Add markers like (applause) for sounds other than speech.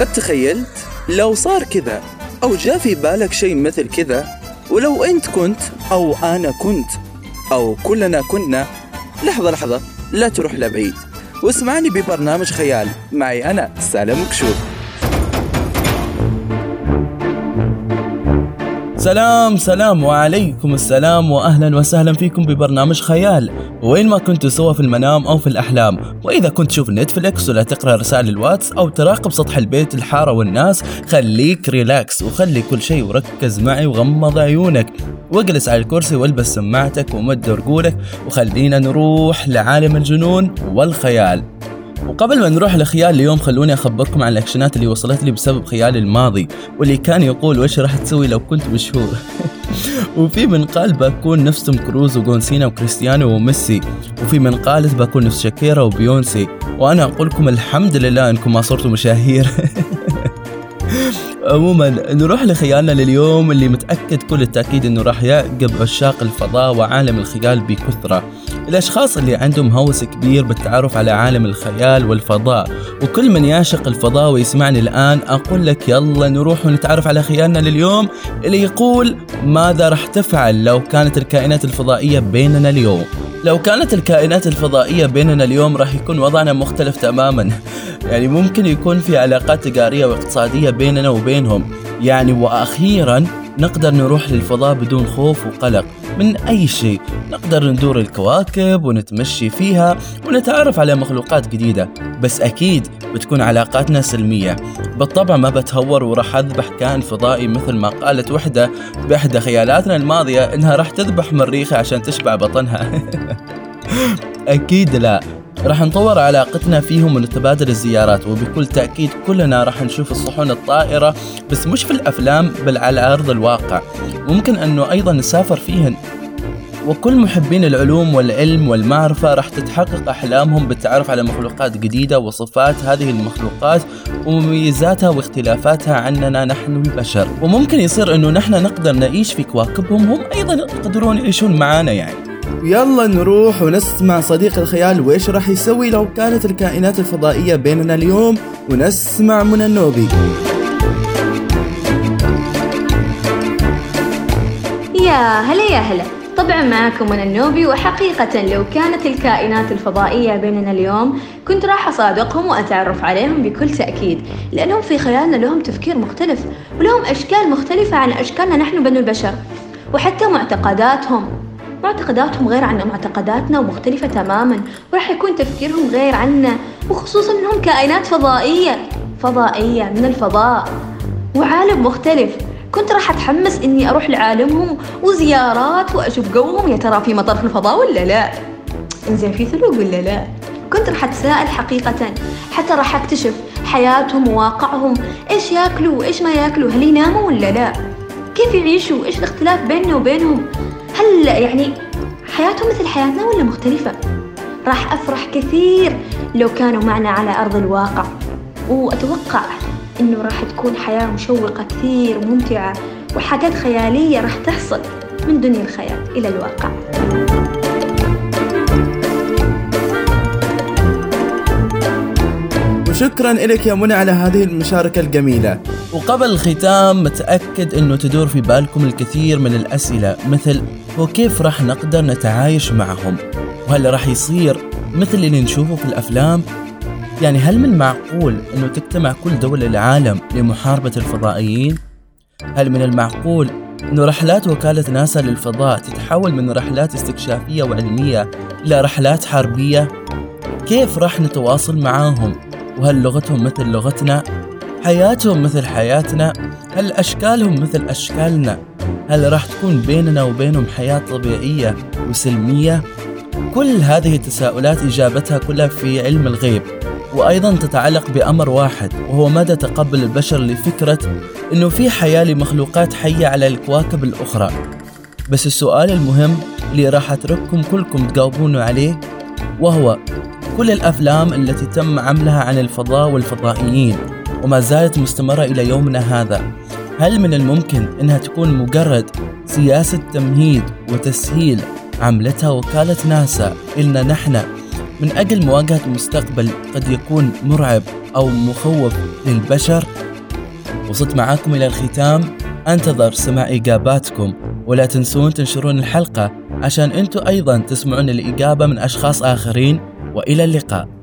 قد تخيلت لو صار كذا أو جاء في بالك شيء مثل كذا ولو أنت كنت أو أنا كنت أو كلنا كنا لحظة لحظة لا تروح لبعيد. واسمعني ببرنامج خيال. معي أنا سالم مكشوف. سلام سلام وعليكم السلام واهلا وسهلا فيكم ببرنامج خيال. وين ما كنتوا سوا في المنام أو في الأحلام. وإذا كنت تشوف نتفلكس ولا تقرأ رسائل الواتس أو تراقب سطح البيت الحارة والناس خليك relax وخلي كل شيء وركز معي وغمض عيونك. واجلس على الكرسي والبس سماعتك ومد رجولك وخلينا نروح لعالم الجنون والخيال. وقبل ما نروح لخيال اليوم خلوني أخبركم عن ال actionات اللي وصلت لي بسبب خيالي الماضي واللي كان يقول وش راح تسوي لو كنت مشهور؟ (laughs) وفي من قال بكون نفس توم كروز وجون سينا وكريستيانو وميسي وفي من قالت بكون نفس شاكيرا وبيونسي. وأنا أقول لكم الحمد لله أنكم ما صرتوا مشاهير. (laughs) عموما نروح لخيالنا لليوم اللي متأكد كل التأكيد إنه راح يعقب عشاق الفضاء وعالم الخيال بكثرة. الأشخاص اللي عندهم هوس كبير بالتعرف على عالم الخيال والفضاء. وكل من يعشق الفضاء ويسمعني الآن أقول لك يلا نروح ونتعرف على خيالنا لليوم اللي يقول ماذا راح تفعل لو كانت الكائنات الفضائية بيننا اليوم؟ لو كانت الكائنات الفضائية بيننا اليوم راح يكون وضعنا مختلف تماما. يعني ممكن يكون في علاقات تجارية واقتصادية بيننا وبينهم. يعني وأخيرا نقدر نروح للفضاء بدون خوف وقلق من أي شيء. نقدر ندور الكواكب ونتمشي فيها ونتعرف على مخلوقات جديدة. بس أكيد بتكون علاقاتنا سلمية. بالطبع ما بتهور وراح أذبح كائن فضائي مثل ما قالت وحدة بإحدى خيالاتنا الماضية إنها راح تذبح مريخة عشان تشبع بطنها. (laughs) أكيد لا. راح نطور علاقتنا فيهم ونتبادل الزيارات وبكل تأكيد كلنا راح نشوف الصحون الطائرة بس مش في الأفلام بل على أرض الواقع. ممكن أنه أيضا نسافر فيهن. وكل محبين العلوم والعلم والمعرفة راح تتحقق أحلامهم بالتعرف على مخلوقات جديدة وصفات هذه المخلوقات ومميزاتها واختلافاتها عننا نحن البشر. وممكن يصير أنه نحن نقدر نعيش في كواكبهم هم أيضا يقدرون يعيشون معنا يعني. يلا نروح ونسمع صديق الخيال وإيش راح يسوي لو كانت الكائنات الفضائية بيننا اليوم؟ ونسمع من النوبي. يا هلا يا هلا. طبعا معكم من النوبي وحقيقة لو كانت الكائنات الفضائية بيننا اليوم كنت راح أصادقهم وأتعرف عليهم بكل تأكيد لأنهم في خيالنا لهم تفكير مختلف ولهم أشكال مختلفة عن أشكالنا نحن بنو البشر وحتى معتقداتهم. معتقداتهم غير عن معتقداتنا ومختلفة تماما وراح يكون تفكيرهم غير عنا وخصوصا إنهم كائنات فضائية فضائية من الفضاء وعالم مختلف. كنت راح أتحمس إني أروح لعالمهم وزيارات وأشوف قومهم يا ترى في مطر في الفضاء ولا لا؟ إنزين في ثلوج ولا لا؟ كنت راح أتساءل حقيقة حتى راح أكتشف حياتهم وواقعهم إيش ياكلوا وإيش ما ياكلوا هل يناموا ولا لا؟ كيف يعيشوا؟ إيش الاختلاف بيننا وبينهم؟ هل يعني حياتهم مثل حياتنا ولا مختلفة؟ راح أفرح كثير لو كانوا معنا على أرض الواقع وأتوقع إنه راح تكون حياة مشوقة كثير وممتعة وحاجات خيالية راح تحصل من دنيا الخيال إلى الواقع وشكرا لك يا منى على هذه المشاركة الجميلة وقبل الختام متأكد أنه تدور في بالكم الكثير من الأسئلة مثل وكيف راح نقدر نتعايش معهم وهل راح يصير مثل اللي نشوفه في الأفلام يعني هل من معقول أنه تجتمع كل دول العالم لمحاربة الفضائيين؟ هل من المعقول أنه رحلات وكالة ناسا للفضاء تتحول من رحلات استكشافية وعلمية إلى رحلات حربية؟ كيف راح نتواصل معاهم؟ وهل لغتهم مثل لغتنا؟ حياتهم مثل حياتنا؟ هل أشكالهم مثل أشكالنا؟ هل راح تكون بيننا وبينهم حياة طبيعية وسلمية؟ كل هذه التساؤلات إجابتها كلها في علم الغيب وأيضا تتعلق بأمر واحد وهو مدى تقبل البشر لفكرة أنه في حياة لمخلوقات حية على الكواكب الأخرى بس السؤال المهم اللي راح أترككم كلكم تجاوبون عليه وهو كل الأفلام التي تم عملها عن الفضاء والفضائيين وما زالت مستمرة إلى يومنا هذا. هل من الممكن أنها تكون مجرد سياسة تمهيد وتسهيل عملتها وكالة ناسا؟ إلنا نحن. من أجل مواجهة مستقبل قد يكون مرعب أو مخوف للبشر. وصلت معاكم إلى الختام. أنتظر سماع إجاباتكم. ولا تنسون تنشرون الحلقة عشان أنتم أيضا تسمعون الإجابة من أشخاص آخرين. وإلى اللقاء.